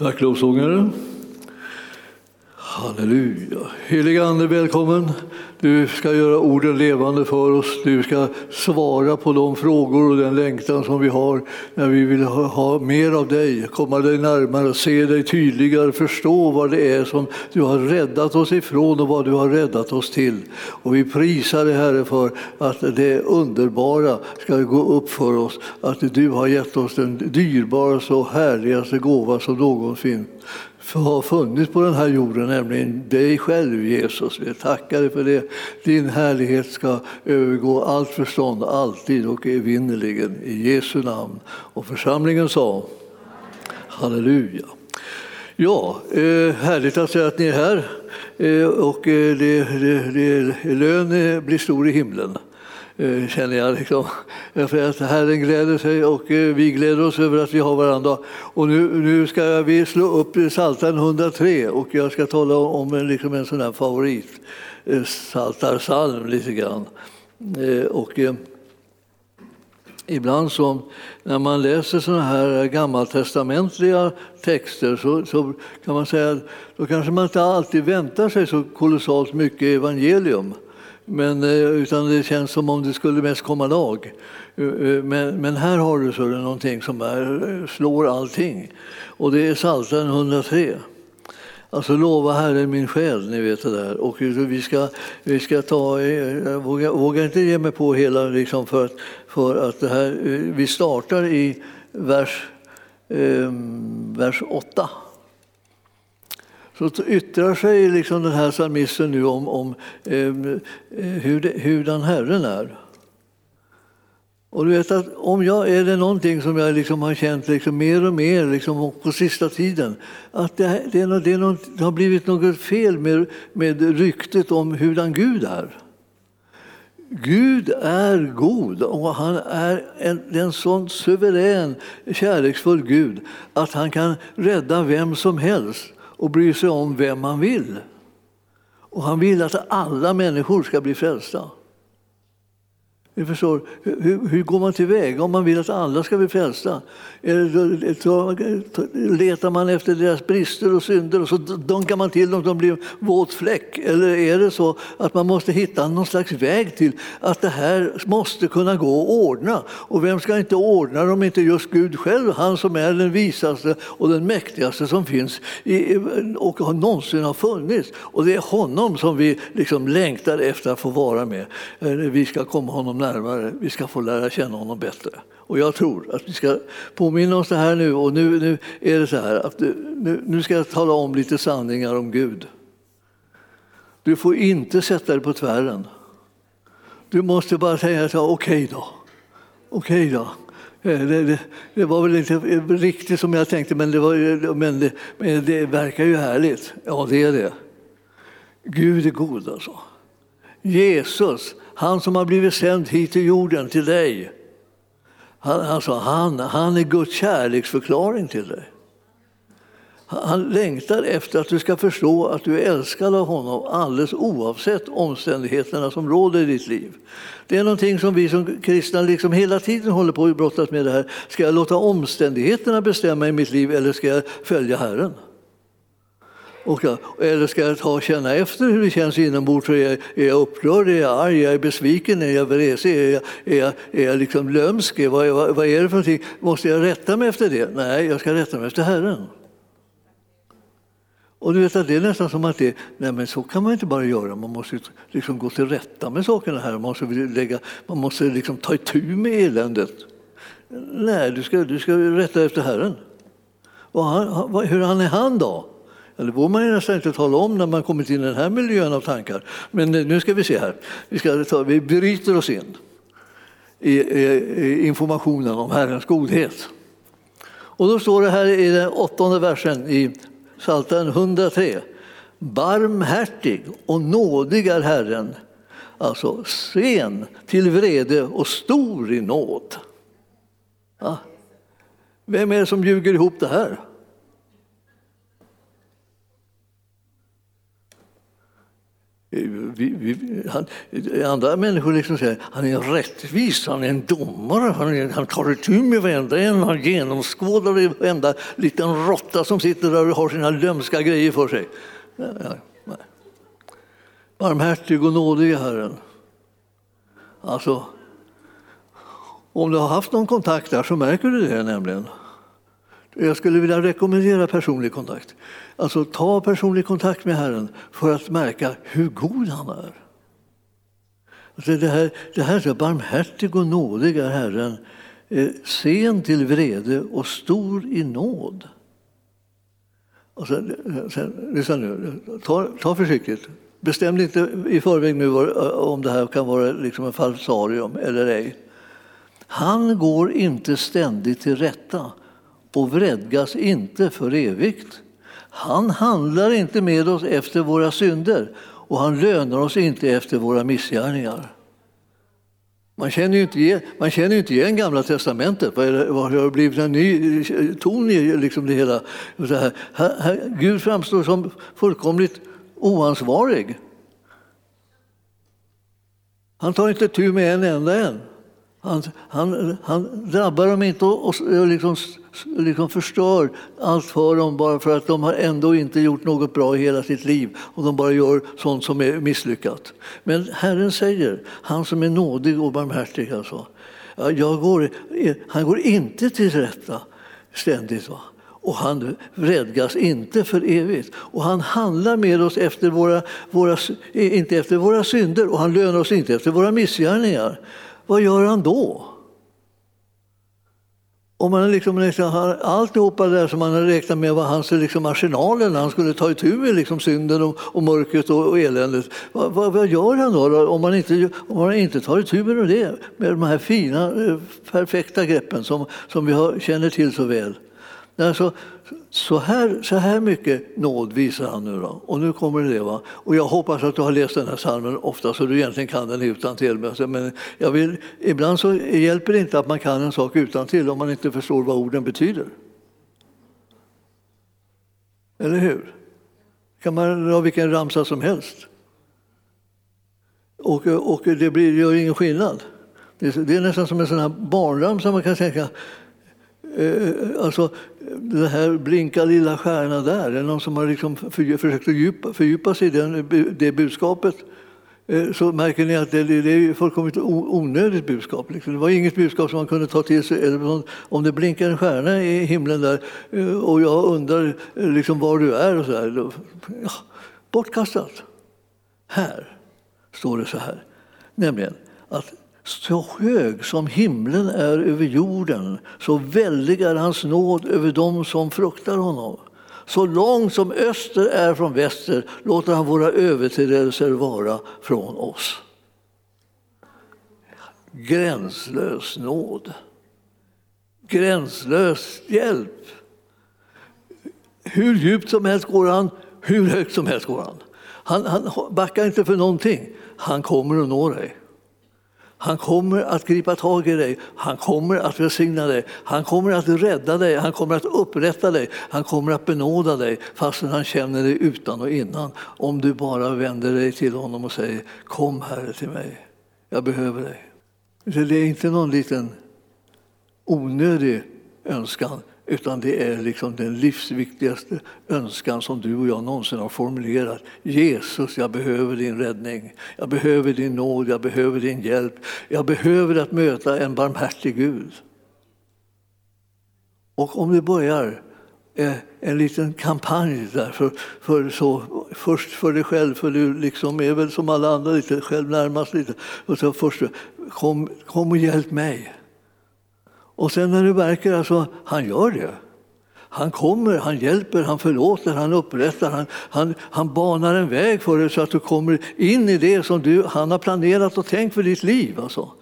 Tack lovsångare. Halleluja. Helige Ande, välkommen. Du ska göra orden levande för oss. Du ska svara på de frågor och den längtan som vi har när vi vill ha, ha mer av dig, komma dig närmare, se dig tydligare, förstå vad det är som du har räddat oss ifrån och vad du har räddat oss till. Och vi prisar dig Herre för att det underbara ska gå upp för oss, att du har gett oss den dyrbaraste och härligaste gåva som någonsin har funnits på den här jorden, nämligen dig själv Jesus. Vi tackar dig för det. Din härlighet ska övergå allt förstånd, alltid och evinnerligen. I Jesu namn. Och församlingen sa Halleluja. Ja, eh, härligt att se att ni är här. Eh, och eh, det, det, det, lön blir stor i himlen. Eh, känner jag. Liksom. Eh, för att Herren gläder sig och eh, vi gläder oss över att vi har varandra. Och nu, nu ska vi slå upp Psaltaren 103 och jag ska tala om en, liksom en sån här favorit, Psaltarpsalm lite grann. Och, Ibland så, när man läser såna här gammaltestamentliga texter så, så, kan man säga att då kanske man inte alltid väntar sig så kolossalt mycket evangelium. Men, eh, utan det känns som om det skulle mest komma lag. Eh, eh, men, men här har du så någonting som är, slår allting. Och det är Psaltaren 103. Alltså lova Herren min själ, ni vet det där. Och vi ska, vi ska ta, jag vågar, vågar inte ge mig på hela liksom för, att, för att det här, vi startar i vers, eh, vers 8 så yttrar sig liksom den här psalmisten nu om, om eh, eh hur, det, hurdan Herren är. Och du vet att om jag, är det någonting som jag liksom har känt liksom mer och mer liksom på sista tiden, att det, det, är, det, är något, det har blivit något fel med, med ryktet om hurdan Gud är. Gud är god och han är en, en sån suverän, kärleksfull Gud att han kan rädda vem som helst och bryr sig om vem man vill. Och han vill att alla människor ska bli frälsta. Ni förstår, hur, hur går man tillväga om man vill att alla ska bli frälsta? Letar man efter deras brister och synder och så dunkar man till dem så de blir våt fläck? Eller är det så att man måste hitta någon slags väg till att det här måste kunna gå att ordna? Och vem ska inte ordna det om inte just Gud själv, han som är den visaste och den mäktigaste som finns och någonsin har funnits. Och det är honom som vi liksom längtar efter att få vara med. Eh, vi ska komma honom närmare, vi ska få lära känna honom bättre. Och jag tror att vi ska påminna oss det här nu. Och nu, nu är det så här att nu, nu ska jag tala om lite sanningar om Gud. Du får inte sätta dig på tvären. Du måste bara säga okej okay då. Okej okay då. Eh, det, det, det, var väl inte riktigt som jag tänkte, men det, var, men det, men det verkar ju härligt. Ja, det är det. Gud är god alltså. Jesus, han som har blivit sänd hit till jorden, till dig. Han, alltså, han, han är Guds kärleksförklaring till dig. Han längtar efter att du ska förstå att du är älskad av honom alldeles oavsett omständigheterna som råder i ditt liv. Det är någonting som vi som kristna liksom hela tiden håller på att brottas med. det här. Ska jag låta omständigheterna bestämma i mitt liv eller ska jag följa Herren? Och, eller ska jag ta och känna efter hur det känns inombords? Är jag, är jag upprörd? Är jag arg? Är jag besviken? Är jag vresig? Är jag, är jag, är jag liksom lömsk? Vad, vad, vad är det för någonting? Måste jag rätta mig efter det? Nej, jag ska rätta mig efter Herren. Och du vet att det är nästan som att det, nej men så kan man inte bara göra, man måste liksom gå till rätta med sakerna här, man måste, lägga, man måste liksom ta itu med eländet. Nej, du ska, du ska rätta efter Herren. Och han, hur han är han då? Det borde man ju nästan inte tala om när man kommit in i den här miljön av tankar. Men eh, nu ska vi se här. Vi, ska ta, vi bryter oss in i, i, i informationen om Herrens godhet. Och då står det här i den åttonde versen i Psaltaren 103. Barmhärtig och nådig är Herren, alltså sen till vrede och stor i nåd. Ja. Vem är det som ljuger ihop det här? Vi, vi, han, andra människor liksom säger han är rättvis, han är en domare, han, är, han tar itu med varenda en, han genomskådar varenda liten råtta som sitter där och har sina lömska grejer för sig. Barmhärtig och nådig Herren. Alltså, om du har haft någon kontakt där så märker du det nämligen. Jag skulle vilja rekommendera personlig kontakt. Alltså ta personlig kontakt med Herren för att märka hur god han är. Alltså det, här, det här är barmhärtig och nådig är Herren, eh, sen till vrede och stor i nåd. Och sen, sen, lyssna nu, ta, ta försiktigt. Bestäm inte i förväg nu eh, om det här kan vara liksom en falsarium eller ej. Han går inte ständigt till rätta och vredgas inte för evigt. Han handlar inte med oss efter våra synder och han lönar oss inte efter våra missgärningar. Man känner ju inte igen, man känner inte igen Gamla testamentet. Vad, det, vad har det blivit en ny eh, ton i liksom det hela? Så här, här, Gud framstår som fullkomligt oansvarig. Han tar inte tur med en enda en. Han, han, han drabbar dem inte och liksom, liksom förstör allt för dem bara för att de har ändå inte gjort något bra i hela sitt liv och de bara gör sånt som är misslyckat. Men Herren säger, han som är nådig och barmhärtig, alltså, jag går, han går inte till rätta ständigt. Va? och han vredgas inte för evigt. Och han handlar med oss efter våra, våra, inte efter våra synder och han lönar oss inte efter våra missgärningar vad gör han då? Om man liksom, liksom har alltihopa där som man har räknat med var hans liksom arsenaler när han skulle ta itu med liksom synden och, och mörkret och, och eländet. Vad, va, vad, gör han då om man inte, om man inte tar itu med det? Med de här fina, eh, perfekta greppen som, som vi har, känner till så väl. Alltså, så, här, så här mycket nåd visar han nu. Då. Och nu kommer det. Va? Och jag hoppas att du har läst den här salmen ofta så du egentligen kan den utan till. Men jag vill, ibland så hjälper det inte att man kan en sak utan till om man inte förstår vad orden betyder. Eller hur? kan man ha vilken ramsa som helst. Och, och det blir, gör ingen skillnad. Det är, det är nästan som en sån här barnramsa man kan tänka Eh, alltså, den här blinka lilla stjärna där, är det någon som har liksom försökt fördjupa, fördjupa sig i den, eh, det budskapet eh, så märker ni att det, det är fullkomligt onödigt budskap. Liksom. Det var inget budskap som man kunde ta till sig. Om det blinkar en stjärna i himlen där och jag undrar liksom var du är, och så där, ja, bortkastat. Här står det så här, nämligen att så hög som himlen är över jorden, så väldig är hans nåd över dem som fruktar honom. Så långt som öster är från väster låter han våra överträdelser vara från oss. Gränslös nåd. Gränslös hjälp. Hur djupt som helst går han, hur högt som helst går han. Han, han backar inte för någonting. Han kommer att nå dig. Han kommer att gripa tag i dig, han kommer att välsigna dig, han kommer att rädda dig, han kommer att upprätta dig, han kommer att benåda dig fastän han känner dig utan och innan. Om du bara vänder dig till honom och säger Kom Herre till mig, jag behöver dig. Det är inte någon liten onödig önskan utan det är liksom den livsviktigaste önskan som du och jag någonsin har formulerat. Jesus, jag behöver din räddning. Jag behöver din nåd, jag behöver din hjälp. Jag behöver att möta en barmhärtig Gud. Och om det börjar eh, en liten kampanj där, för, för så, först för dig själv, för du liksom är väl som alla andra lite själv närmast lite. Och så först, kom, kom och hjälp mig. Och sen när du märker att alltså, han gör det. Han kommer, han hjälper, han förlåter, han upprättar, han, han, han banar en väg för dig så att du kommer in i det som du, han har planerat och tänkt för ditt liv. Alltså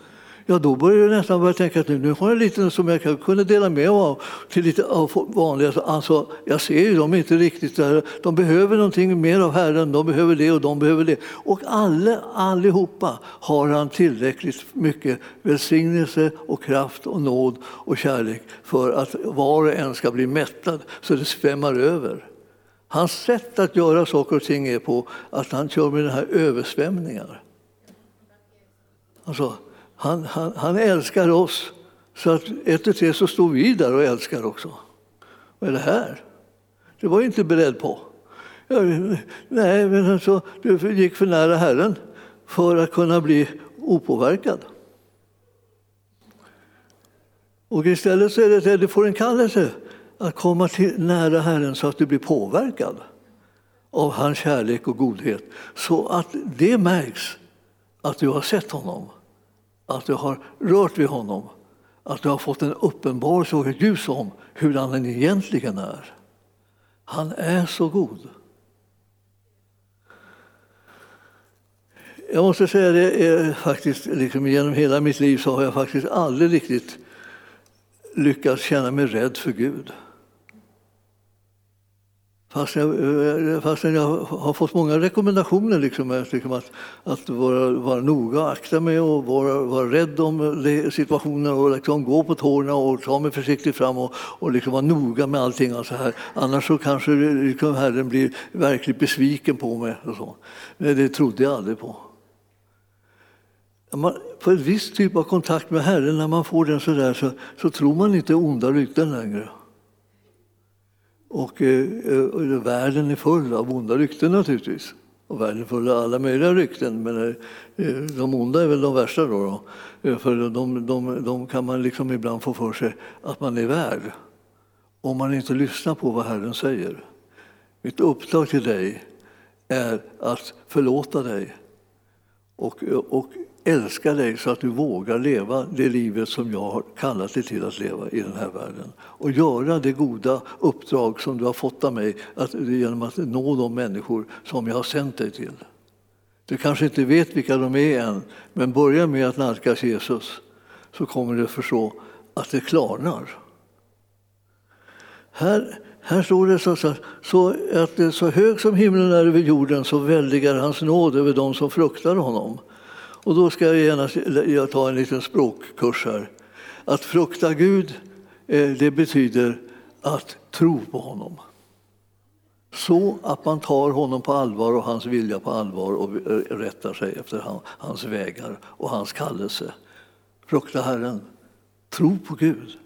ja då börjar jag nästan börja tänka att nu har jag lite som jag kunde dela med mig av till lite av vanliga. Alltså, jag ser ju dem inte riktigt där. De behöver någonting mer av Herren, de behöver det och de behöver det. Och alla, allihopa har han tillräckligt mycket välsignelse och kraft och nåd och kärlek för att var och en ska bli mättad så det svämmar över. Hans sätt att göra saker och ting är på att han kör med den här översvämningar. Alltså, han, han, han älskar oss så att ett och tre så står vi där och älskar också. Vad är det här? Det var jag inte beredd på. Jag, nej, men alltså, du gick för nära Herren för att kunna bli opåverkad. Och istället så är det att du får en kallelse att komma till nära Herren så att du blir påverkad av hans kärlek och godhet. Så att det märks att du har sett honom, att du har rört vid honom, att du har fått en uppenbarelse och ett ljus om hur han egentligen är. Han är så god. Jag måste säga det, är faktiskt, liksom genom hela mitt liv så har jag faktiskt aldrig riktigt lyckats känna mig rädd för Gud. Fast jag, eh, fastän jag har fått många rekommendationer liksom, eh, liksom att, att vara, vara noga, akta mig och vara, vara rädd om eh, situationen och liksom gå på tårna och ta mig försiktigt fram och, och liksom vara noga med allting. Alltså här. Annars så kanske liksom Herren blir verkligt besviken på mig. Och så. Men det trodde jag aldrig på. Man, på en viss typ av kontakt med Herren, när man får den så där, så, så tror man inte onda rykten längre. Och, eh, eh och världen är full av onda rykten naturligtvis. Och världen är full av alla möjliga rykten, men eh, eh de onda är väl de värsta. Då, då. Eh, för de, de, de, kan man liksom ibland få för sig att man är värd om man inte lyssnar på vad Herren säger. Mitt uppdrag till dig är att förlåta dig och, och älska dig så att du vågar leva det livet som jag har kallat dig till att leva i den här världen. Och göra det goda uppdrag som du har fått av mig att, genom att nå de människor som jag har sänt dig till. Du kanske inte vet vilka de är än, men börja med att nalkas Jesus så kommer du förstå att det klarnar. Här, här står det så, så, så att så hög som himlen är över jorden så väldig är hans nåd över dem som fruktar honom. Och då ska jag gärna ta en liten språkkurs här. Att frukta Gud, eh, det betyder att tro på honom. Så att man tar honom på allvar och hans vilja på allvar och eh, rättar sig efter hans vägar och hans kallelse. Frukta Herren. Tro på Gud.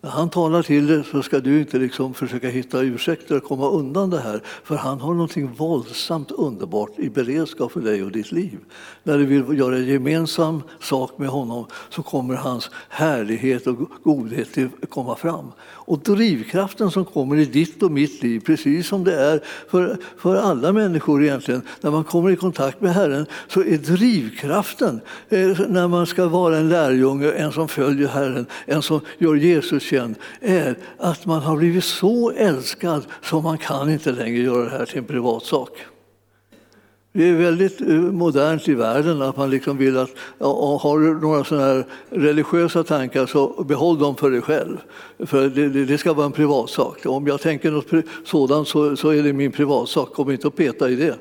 När han talar till dig så ska du inte liksom försöka hitta ursäkter och komma undan det här. För han har någonting våldsamt underbart i beredskap för dig och ditt liv. När du vill göra gemensam sak med honom så kommer hans härlighet och godhet komma fram. Och drivkraften som kommer i ditt och mitt liv, precis som det är för, för alla människor egentligen, när man kommer i kontakt med Herren så är drivkraften eh, när man ska vara en lärjunge, en som följer Herren, en som gör Jesus känd, är att man har blivit så älskad så man kan inte längre göra det här till en privatsak. Det är väldigt eh, modernt i världen att man liksom vill att har du några sådana här religiösa tankar så behåll dem för dig själv. För det, det ska vara en privatsak. Om jag tänker något sådant så, så är det min privatsak. Kom inte och peta i det.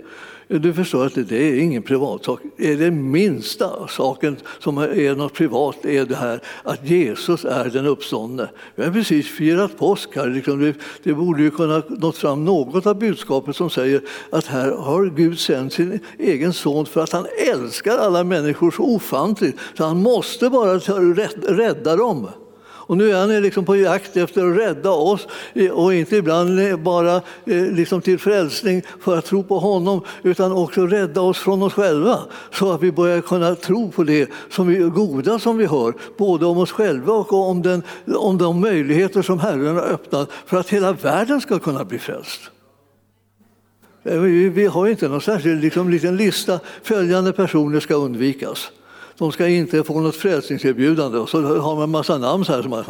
Du förstår att det är ingen privatsak. Det är den minsta saken som är något privat är det här att Jesus är den uppståndne. Vi har precis firat påsk här. Liksom det borde ju kunna nått fram något av budskapet som säger att här har Gud sänt sin egen son för att han älskar alla människor så ofantligt så han måste bara rädda dem. Och nu är han liksom på jakt efter att rädda oss eh, och inte ibland eh, bara eh, liksom till frälsning för att tro på honom utan också rädda oss från oss själva så att vi börjar kunna tro på det som vi, goda som vi hör, både om oss själva och om, den, om de möjligheter som Herren har öppnat för att hela världen ska kunna bli frälst. Vi har inte någon särskild liksom, liten lista, följande personer ska undvikas de ska inte få något frälsningserbjudande. Och så har man en massa namn så här. Som man,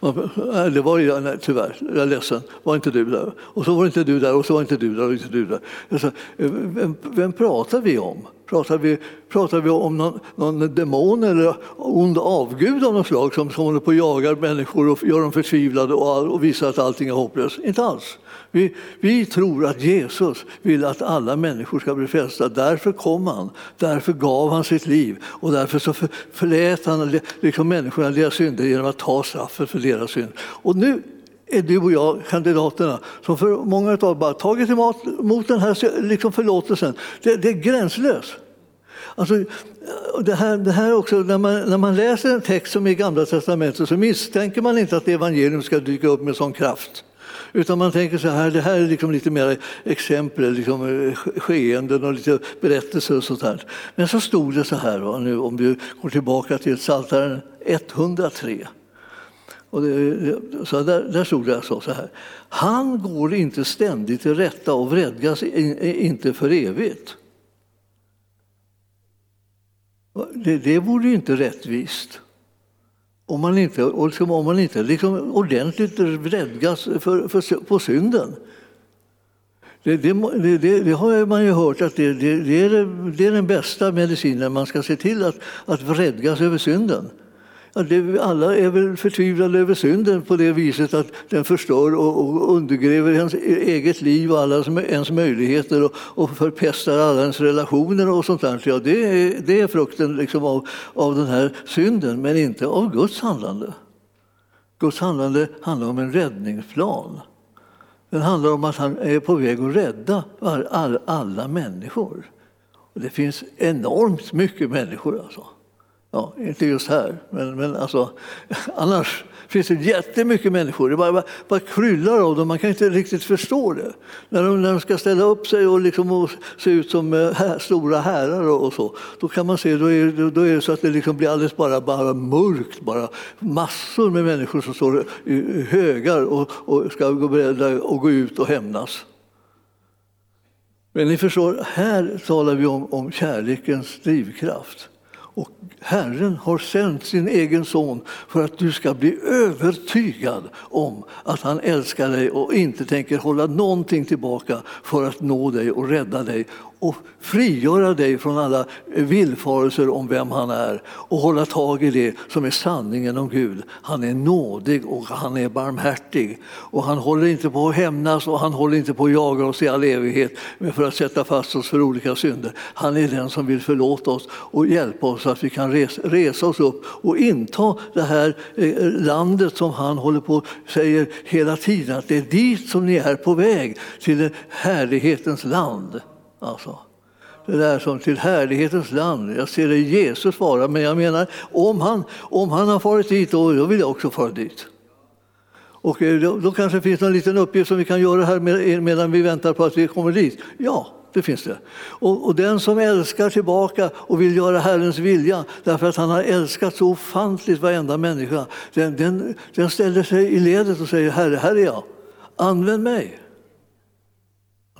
man, nej, det var jag, nej, tyvärr, jag är ledsen, var inte du där. Och så var inte du där och så var inte du där och inte du där. Alltså, vem, vem pratar vi om? Pratar vi, pratar vi om någon, någon demon eller ond avgud av något slag som, som håller på och jagar människor och gör dem förtvivlade och, och visar att allting är hopplöst? Inte alls. Vi, vi tror att Jesus vill att alla människor ska bli frälsta. Därför kom han, därför gav han sitt liv och därför så förlät han liksom människorna deras synder genom att ta straffet för deras synd. Och nu är du och jag kandidaterna som för många av bara tagit emot den här liksom förlåtelsen. Det, det är gränslöst. Alltså, det här, det här också, när, man, när man läser en text som i Gamla testamentet så misstänker man inte att evangelium ska dyka upp med sån kraft. Utan man tänker så här, det här är liksom lite mer exempel, liksom eh, skeenden och lite berättelser och sånt här. Men så stod det så här, nu, om du går tillbaka till Psaltaren 103. Och det, så där, där stod det alltså så här. Han går inte ständigt till rätta och vredgas inte för evigt. Det, det vore ju inte rättvist. Om man inte, liksom, om man inte liksom ordentligt vredgas för, för, på synden. Det, det, det, det, har man ju hört att det, är, det är den bästa medicinen. Man ska se till att, att vredgas över synden. Alla är väl förtvivlade över synden på det viset att den förstör och undergräver ens e-, eget liv och alla ens möjligheter och förpestar alla ens relationer och sånt där. Ja, det, är, det är frukten liksom av, av den här synden, men inte av Guds handlande. Guds handlande handlar om en räddningsplan. Den handlar om att han är på väg att rädda alla människor. det finns enormt mycket människor. Alltså. Ja, inte just här, men, men alltså, annars finns det jättemycket människor. Det bara, bara, bara kryllar av dem, man kan inte riktigt förstå det. När de, när de ska ställa upp sig och, liksom, och se ut som eh, här, stora herrar och, och, så, då kan man se, då är, då är det så att det liksom blir alldeles bara, bara mörkt, bara massor med människor som står i högar och, och ska gå beredda och gå ut och hämnas. Men ni förstår, här talar vi om, om kärlekens drivkraft. Och Herren har sänt sin egen son för att du ska bli övertygad om att han älskar dig och inte tänker hålla någonting tillbaka för att nå dig och rädda dig och frigöra dig från alla villfarelser om vem han är och hålla tag i det som är sanningen om Gud. Han är nådig och han är barmhärtig och han håller inte på att hämnas och han håller inte på att jaga oss i all evighet för att sätta fast oss för olika synder. Han är den som vill förlåta oss och hjälpa oss så att vi kan resa oss upp och inta det här eh, landet som han håller på säger hela tiden att det är dit som ni är på väg, till härlighetens land. Alltså, det där som till härlighetens land. Jag ser det Jesus vara, men jag menar om han, om han har farit dit, då, då vill jag också fara dit. Och eh, då, då kanske det finns en liten uppgift som vi kan göra här med, eh, medan vi väntar på att vi kommer dit. Ja, det finns det. Och, och, den som älskar tillbaka och vill göra Herrens vilja därför att han har älskat så ofantligt varenda människa, den, den, den ställer sig i ledet och säger Herre, här är jag. Använd mig.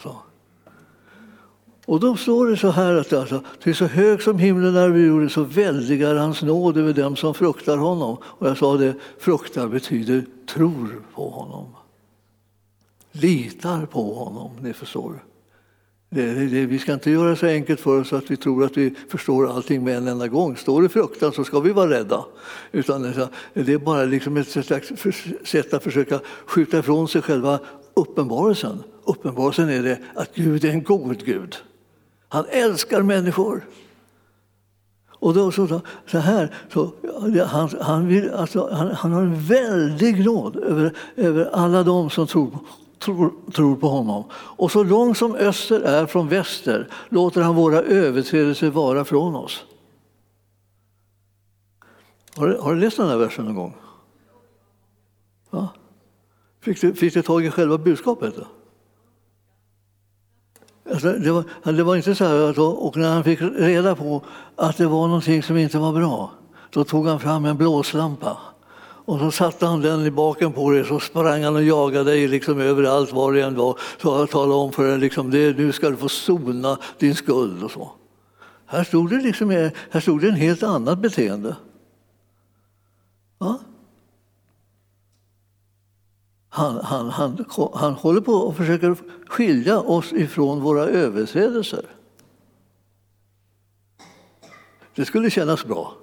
Så. Och då står det så här att alltså, till så hög som himlen är över jorden så väldigar hans nåd över dem som fruktar honom. Och jag sa det, fruktar betyder tror på honom. Litar på honom, ni förstår. Det, det, vi ska inte göra så enkelt för oss att vi tror att vi förstår allting med en enda gång. Står det fruktan så ska vi vara rädda. Utan det är bara liksom ett sätt att försöka skjuta ifrån sig själva uppenbarelsen. Uppenbarelsen är det att Gud är en god Gud. Han älskar människor. Och då så, så här, så, han, han, vill, alltså, han, han har en väldig nåd över, över alla de som tror, tror, tror på honom. Och så långt som öster är från väster låter han våra överträdelser vara från oss. Har du, har du läst den här versen någon gång? Ja. Fick, du, fick du tag i själva budskapet? Då? Alltså, det, var, det var inte så här att, och när han fick reda på att det var någonting som inte var bra, då tog han fram en blåslampa. Och så satte han den i baken på dig så sprang han och jagade dig liksom överallt var det än var. Så han talade om för dig liksom, det, nu ska du få sona din skuld och så. Här stod det, liksom, här stod det en helt annat beteende. Ja? Han, han, han, han håller på och försöker skilja oss ifrån våra överträdelser. Det skulle kännas bra.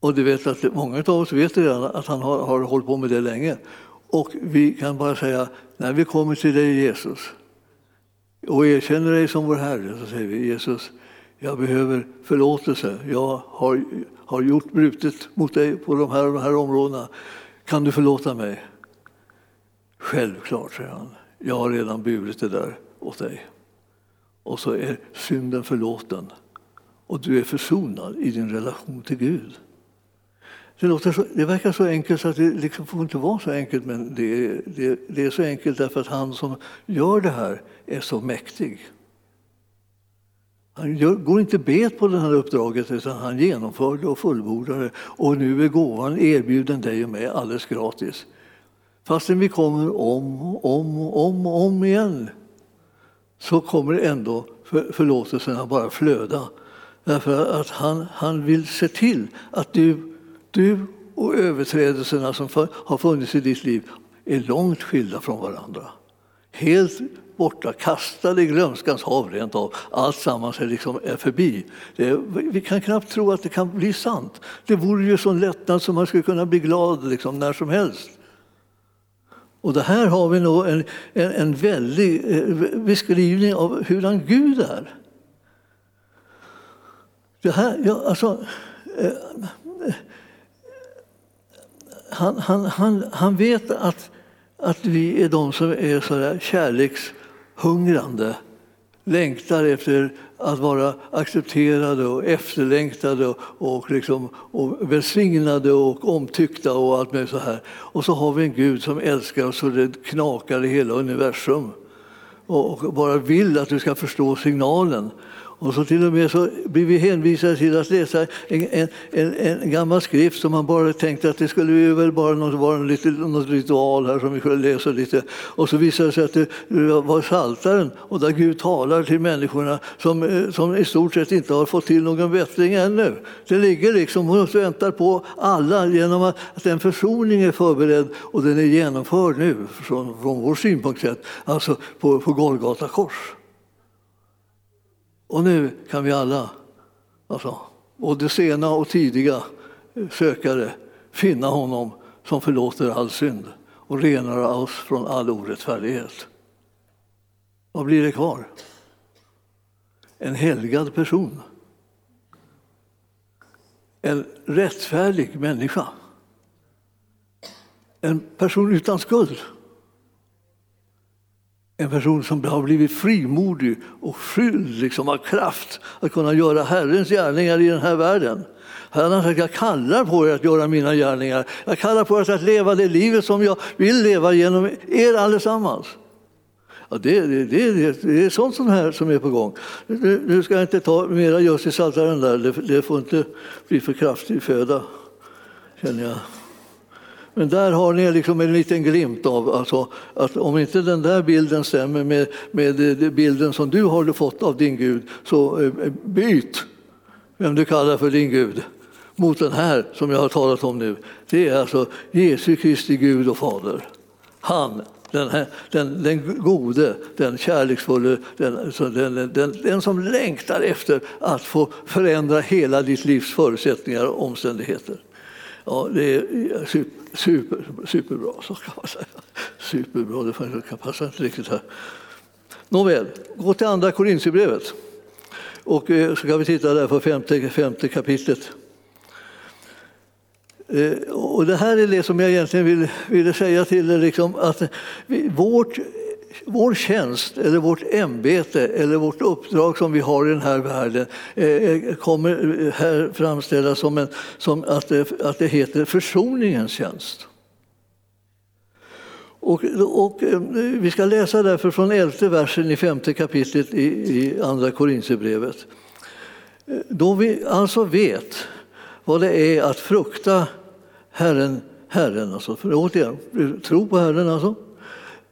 Och du vet att många av oss vet redan att han har, har hållit på med det länge. Och vi kan bara säga, när vi kommer till dig Jesus och erkänner dig som vår Herre, så säger vi Jesus, jag behöver förlåtelse. Jag har, har gjort brutet mot dig på de här, de här områdena. Kan du förlåta mig? Självklart, säger han. Jag har redan burit det där åt dig. Och så är synden förlåten och du är försonad i din relation till Gud. Det, låter så, det verkar så enkelt så att det liksom får inte vara så enkelt men det, det, det är så enkelt därför att han som gör det här är så mäktig. Han går inte bet på det här uppdraget utan han genomför det och fullbordar det. Och nu är gåvan erbjuden dig och mig alldeles gratis. Fastän vi kommer om och om och om, om igen så kommer ändå för, förlåtelsen bara flöda. Därför att han, han vill se till att du, du och överträdelserna som för, har funnits i ditt liv är långt skilda från varandra. Helt borta, kastade i glömskans hav rent av. Allt sammans är, liksom är förbi. Eh, det, vi kan knappt tro att det kan bli sant. Det vore ju sån lättnad som man skulle kunna bli glad liksom, när som helst. Och det här har vi nog en, en, en väldig eh, beskrivning av hurdan Gud är. Det här, ja, alltså, eh, han, han, han, han vet att, att vi är de som är så där hungrande, längtar efter att vara accepterade och efterlängtade och, och, liksom, och välsignade och omtyckta och allt med så här. Och så har vi en Gud som älskar oss så det knakar i hela universum och bara vill att du ska förstå signalen. Och så till och med så blir vi hänvisade till att läsa en, en, en, en gammal skrift som man bara tänkte att det skulle väl bara något, vara något, något ritual här som vi skulle läsa lite. Och så visade det sig att det var Saltaren och där Gud talar till människorna som, eh, som i stort sett inte har fått till någon bättring ännu. Det ligger liksom och väntar på alla genom att, att en försoning är förberedd och den är genomförd nu från, från vår synpunkt sett, alltså på, på Golgata kors. Och nu kan vi alla, alltså, både sena och tidiga sökare, finna honom som förlåter all synd och renar oss från all orättfärdighet. Vad blir det kvar? En helgad person. En rättfärdig människa. En person utan skuld. En person som har blivit frimodig och fylld liksom av kraft att kunna göra Herrens gärningar i den här världen. Han har sagt, jag kallar på er att göra mina gärningar. Jag kallar på er att leva det livet som jag vill leva genom er allesammans. Ja, det, det, det, det är sånt som, här som är på gång. Nu, nu ska jag inte ta mera just i Psaltaren där, det, det får inte bli för kraftig föda, känner jag. Men där har ni liksom en liten glimt av alltså, att om inte den där bilden stämmer med, med bilden som du har fått av din Gud, så eh, byt vem du kallar för din Gud mot den här som jag har talat om nu. Det är alltså Jesu Kristi Gud och Fader. Han, den, här, den, den gode, den kärleksfulle, den, alltså, den, den, den som längtar efter att få förändra hela ditt livs förutsättningar och omständigheter. Ja, det är super, super, superbra, så kan man säga. Superbra, det passar inte riktigt här. Nåväl, gå till andra Korintierbrevet. Och eh, så kan vi titta där på femte, femte kapitlet. Eh, och det här är det som jag egentligen vill, ville säga till er, liksom, att vi, vårt vår tjänst, eller vårt ämbete eller vårt uppdrag som vi har i den här världen eh, eh kommer här framställas som, en, som att, det, att det heter försoningens tjänst. Och, och, eh, vi ska läsa därför från elfte versen i femte kapitlet i, i Andra Korinthierbrevet. Då vi alltså vet vad det är att frukta Herren, Herren alltså, för återigen, tro på Herren alltså,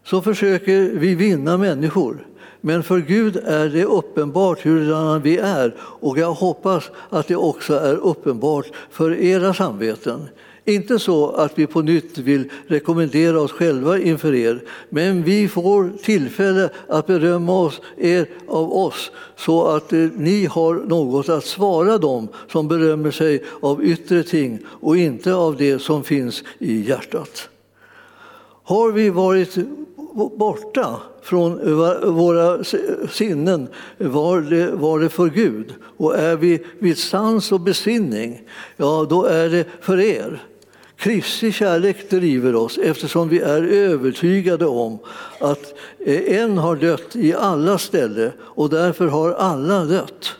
så försöker vi vinna människor. Men för Gud är det uppenbart hurdana vi är och jag hoppas att det också är uppenbart för era samveten. Inte så att vi på nytt vill rekommendera oss själva inför er, men vi får tillfälle att berömma oss, er av oss så att eh, ni har något att svara dem som berömmer sig av yttre ting och inte av det som finns i hjärtat. Har vi varit borta från våra sinnen var det, var det för Gud. Och är vi vid sans och besinning, ja då är det för er. Kristi kärlek driver oss eftersom vi är övertygade om att eh, en har dött i alla ställe och därför har alla dött.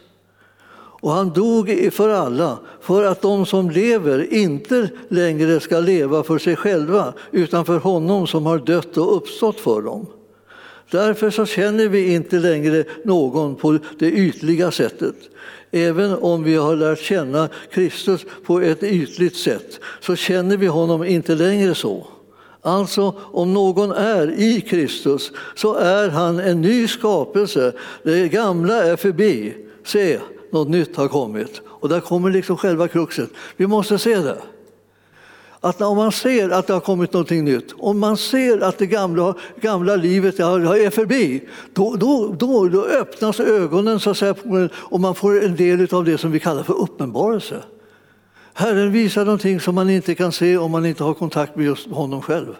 Och han dog för alla, för att de som lever inte längre ska leva för sig själva utan för honom som har dött och uppstått för dem. Därför så känner vi inte längre någon på det ytliga sättet. Även om vi har lärt känna Kristus på ett ytligt sätt så känner vi honom inte längre så. Alltså, om någon är i Kristus så är han en ny skapelse. Det gamla är förbi. Se, något nytt har kommit. Och där kommer liksom själva kruxet. Vi måste se det. Att om man ser att det har kommit något nytt, om man ser att det gamla, gamla livet är förbi, då, då, då, då öppnas ögonen så att säga, och man får en del av det som vi kallar för uppenbarelse. Herren visar någonting som man inte kan se om man inte har kontakt med just honom själv.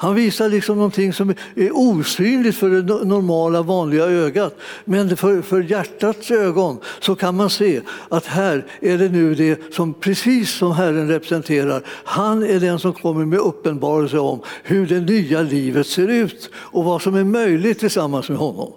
Han visar liksom någonting som är osynligt för det normala, vanliga ögat. Men för, för hjärtats ögon så kan man se att här är det nu det som precis som Herren representerar. Han är den som kommer med uppenbarelse om hur det nya livet ser ut och vad som är möjligt tillsammans med honom.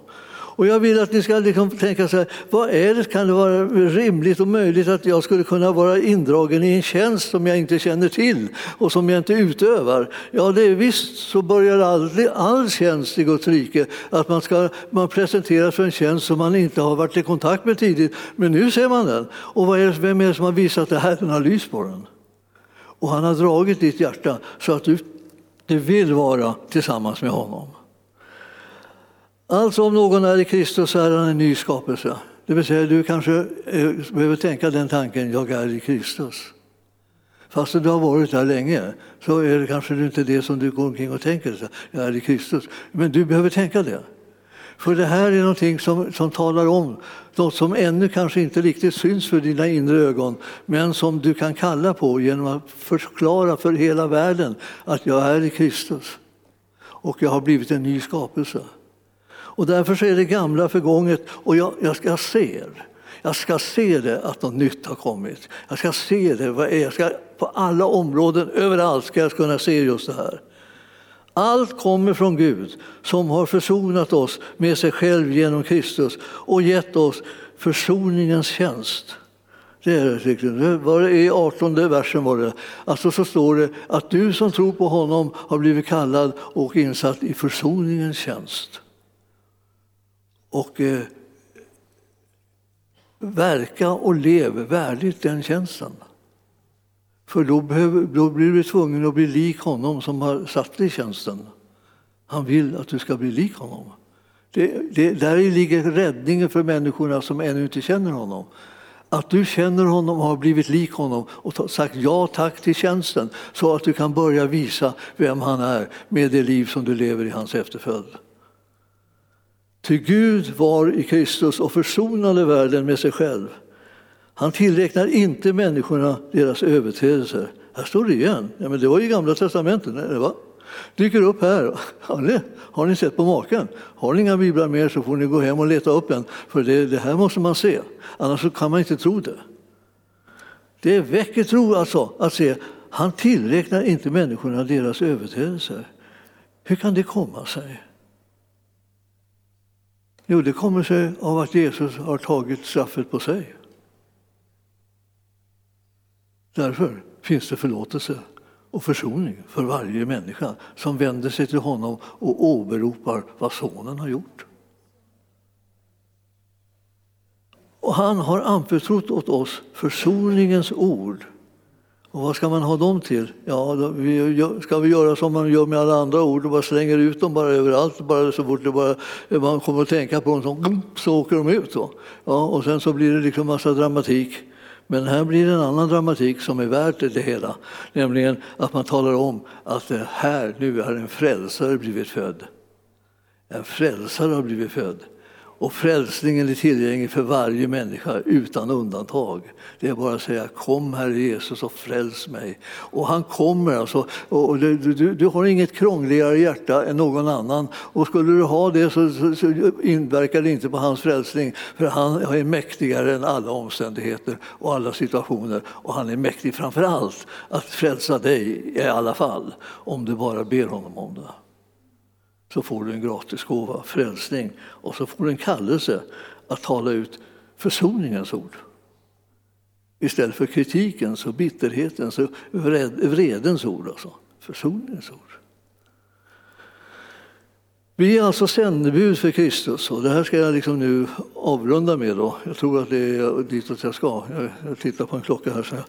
Och jag vill att ni ska liksom tänka så här, vad är det, kan det vara rimligt och möjligt att jag skulle kunna vara indragen i en tjänst som jag inte känner till och som jag inte utövar? Ja, det är visst så börjar aldrig all tjänst i Guds rike att man, ska, man presenteras för en tjänst som man inte har varit i kontakt med tidigt, men nu ser man den. Och vad är det, vem är det som har visat det här? Den har lys på den. Och han har dragit ditt hjärta så att du, du vill vara tillsammans med honom. Alltså om någon är i Kristus så är han en ny skapelse. Det vill säga du kanske eh, behöver tänka den tanken, jag är i Kristus. Fast du har varit där länge så är det kanske inte det som du går omkring och tänker, jag är i Kristus. Men du behöver tänka det. För det här är någonting som, som talar om något som ännu kanske inte riktigt syns för dina inre ögon men som du kan kalla på genom att förklara för hela världen att jag är i Kristus och jag har blivit en ny skapelse. Och därför är det gamla förgånget och jag, jag ska se jag ska se det att något nytt har kommit. Jag ska se det. Vad är? Jag ska, på alla områden, överallt ska jag kunna se just det här. Allt kommer från Gud som har försonat oss med sig själv genom Kristus och gett oss försoningens tjänst. Det är det, var det I 18 versen var det. Alltså så står det att du som tror på honom har blivit kallad och insatt i försoningens tjänst och eh, verka och leva värdigt den tjänsten. För då, behöver, då blir du tvungen att bli lik honom som har satt dig i tjänsten. Han vill att du ska bli lik honom. Det, det, där ligger räddningen för människorna som ännu inte känner honom. Att du känner honom och har blivit lik honom och sagt ja tack till tjänsten så att du kan börja visa vem han är med det liv som du lever i hans efterföljd. Ty Gud var i Kristus och försonade världen med sig själv. Han tillräknar inte människorna deras överträdelser. Här står det igen. Ja, men det var i Gamla testamentet. Eller va? dyker upp här. Har ni, har ni sett på maken? Har ni inga biblar mer så får ni gå hem och leta upp en. För det, det här måste man se, annars kan man inte tro det. Det väcker tro alltså att se. Han tillräknar inte människorna deras överträdelser. Hur kan det komma sig? Jo, det kommer sig av att Jesus har tagit straffet på sig. Därför finns det förlåtelse och försoning för varje människa som vänder sig till honom och åberopar vad sonen har gjort. Och han har anförtrott åt oss försoningens ord och vad ska man ha dem till? Ja, då, vi, ska vi göra som man gör med alla andra ord och bara slänger ut dem bara överallt? Bara så fort det bara, man kommer att tänka på dem så, så åker de ut. Då. Ja, och sen så blir det liksom massa dramatik. Men här blir det en annan dramatik som är värt det hela. Nämligen att man talar om att här nu har en frälsare blivit född. En frälsare har blivit född. Och frälsningen är tillgänglig för varje människa utan undantag. Det är bara att säga kom Herre Jesus och fräls mig. Och han kommer alltså. Och du, du, du har inget krångligare hjärta än någon annan. Och skulle du ha det så, så, så inverkar det inte på hans frälsning. För han är mäktigare än alla omständigheter och alla situationer. Och han är mäktig framför allt att frälsa dig i alla fall. Om du bara ber honom om det så får du en gratis gåva, frälsning. Och så får du en kallelse att tala ut försoningens ord. Istället för kritikens och bitterhetens och vredens ord. Alltså. Försoningens ord. Vi är alltså sändebud för Kristus och det här ska jag liksom nu avrunda med. Då. Jag tror att det är ditåt jag ska. Jag tittar på en klocka här. Så jag,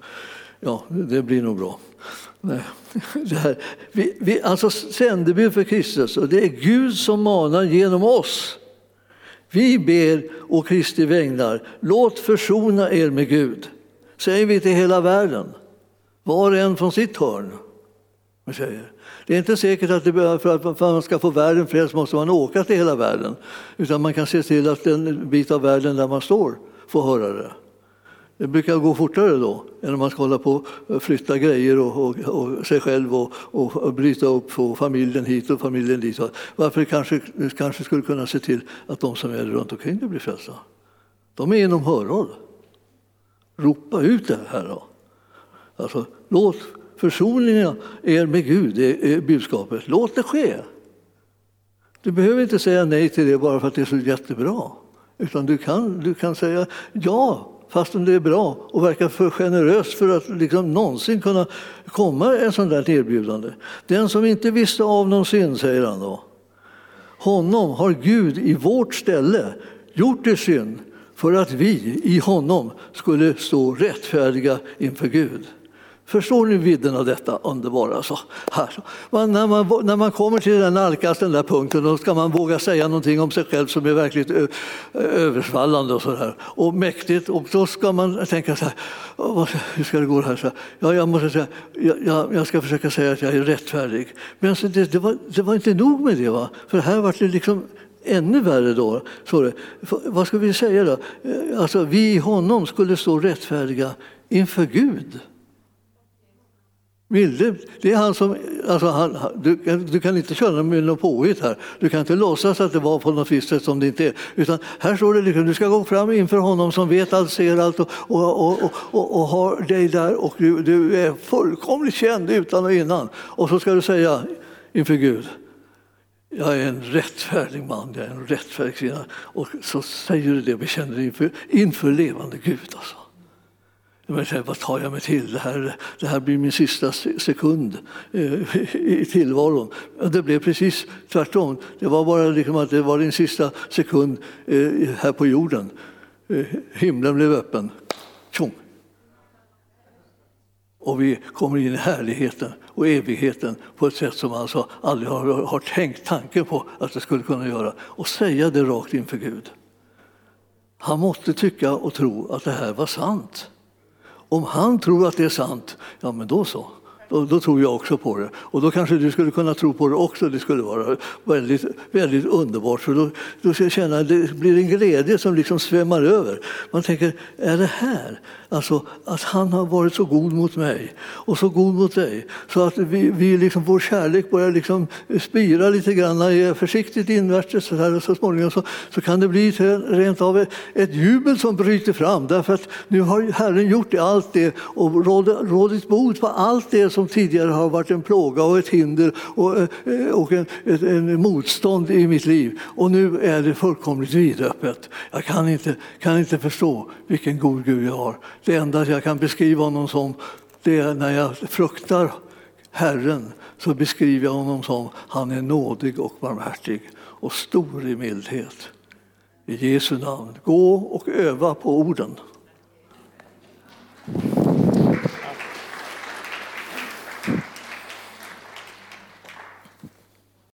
ja, det blir nog bra. Det. Vi, vi alltså sändebud för Kristus och det är Gud som manar genom oss. Vi ber å Kristi vägnar, låt försona er med Gud. Säger vi till hela världen, var och en från sitt hörn. Säger. Det är inte säkert att det behöver, för att man ska få världen frälst måste man åka till hela världen. Utan man kan se till att den bit av världen där man står får höra det. Det brukar gå fortare då än om man ska hålla på och flytta grejer och, och, och sig själv och, och, bryta upp få familjen hit och familjen dit. Varför kanske, kanske skulle kunna se till att de som är runt omkring blir frälsta. De är inom hörhåll. Ropa ut det här då. Alltså, låt försoningen er med Gud, det är budskapet. Låt det ske. Du behöver inte säga nej till det bara för att det är så jättebra. Utan du kan, du kan säga ja, fastän det är bra och verkar för generöst för att liksom någonsin kunna komma en sån där erbjudande. Den som inte visste av någon synd, säger han då, honom har Gud i vårt ställe gjort till synd för att vi i honom skulle stå rättfärdiga inför Gud. Förstår ni vidden av detta underbara? Så här. Man, när, man, när man kommer till den nalkas den där punkten då ska man våga säga någonting om sig själv som är verkligt översvallande och, så där. och mäktigt. Och då ska man tänka så här, hur ska det gå här? Så ja, jag, måste säga, jag, jag, ska försöka säga att jag är rättfärdig. Men alltså det, det, var, det var inte nog med det. Va? För här var det liksom ännu värre då. Så vad ska vi säga då? Eh, alltså, vi i honom skulle stå rättfärdiga inför Gud. Milde, det är han som, alltså han, du, du, kan inte köra med något påhitt här. Du kan inte låtsas att det var på något visst sätt som det inte är. Utan här står det liksom, du ska gå fram inför honom som vet allt, ser allt och, och, och, och, och har dig där och du, du, är fullkomligt känd utan och innan. Och så ska du säga inför Gud, jag är en rättfärdig man, jag är en rättfärdig kvinna. Och så säger du det och bekänner inför, inför levande Gud. Alltså. Men här, vad tar jag mig till? Det här, det här blir min sista sekund eh, i tillvaron. Det blev precis tvärtom. Det var bara liksom att det var din sista sekund eh, här på jorden. Eh, himlen blev öppen. Tjong! Och vi kommer in i härligheten och evigheten på ett sätt som man alltså aldrig har, har tänkt tanken på att det skulle kunna göra. Och säga det rakt inför Gud. Han måste tycka och tro att det här var sant. Om han tror att det är sant, ja men då så. Då, då, tror jag också på det. Och då kanske du skulle kunna tro på det också. Det skulle vara väldigt, väldigt underbart. För då, då ska jag känna att det blir en glädje som liksom svämmar över. Man tänker, är det här? Alltså att han har varit så god mot mig och så god mot dig. Så att vi, vi liksom, vår kärlek börjar liksom spira lite grann försiktigt invärtes. Så, här, och så småningom så, så kan det bli rent av ett, ett jubel som bryter fram. Därför att nu har Herren gjort allt det och rådit bot på allt det som tidigare har varit en plåga och ett hinder och, eh, eh, och en, en motstånd i mitt liv. Och nu är det fullkomligt vidöppet. Jag kan inte, kan inte förstå vilken god Gud jag har. Det enda jag kan beskriva honom som det är när jag fruktar Herren så beskriver jag honom som han är nådig och barmhärtig och stor i mildhet. I Jesu namn, gå och öva på orden.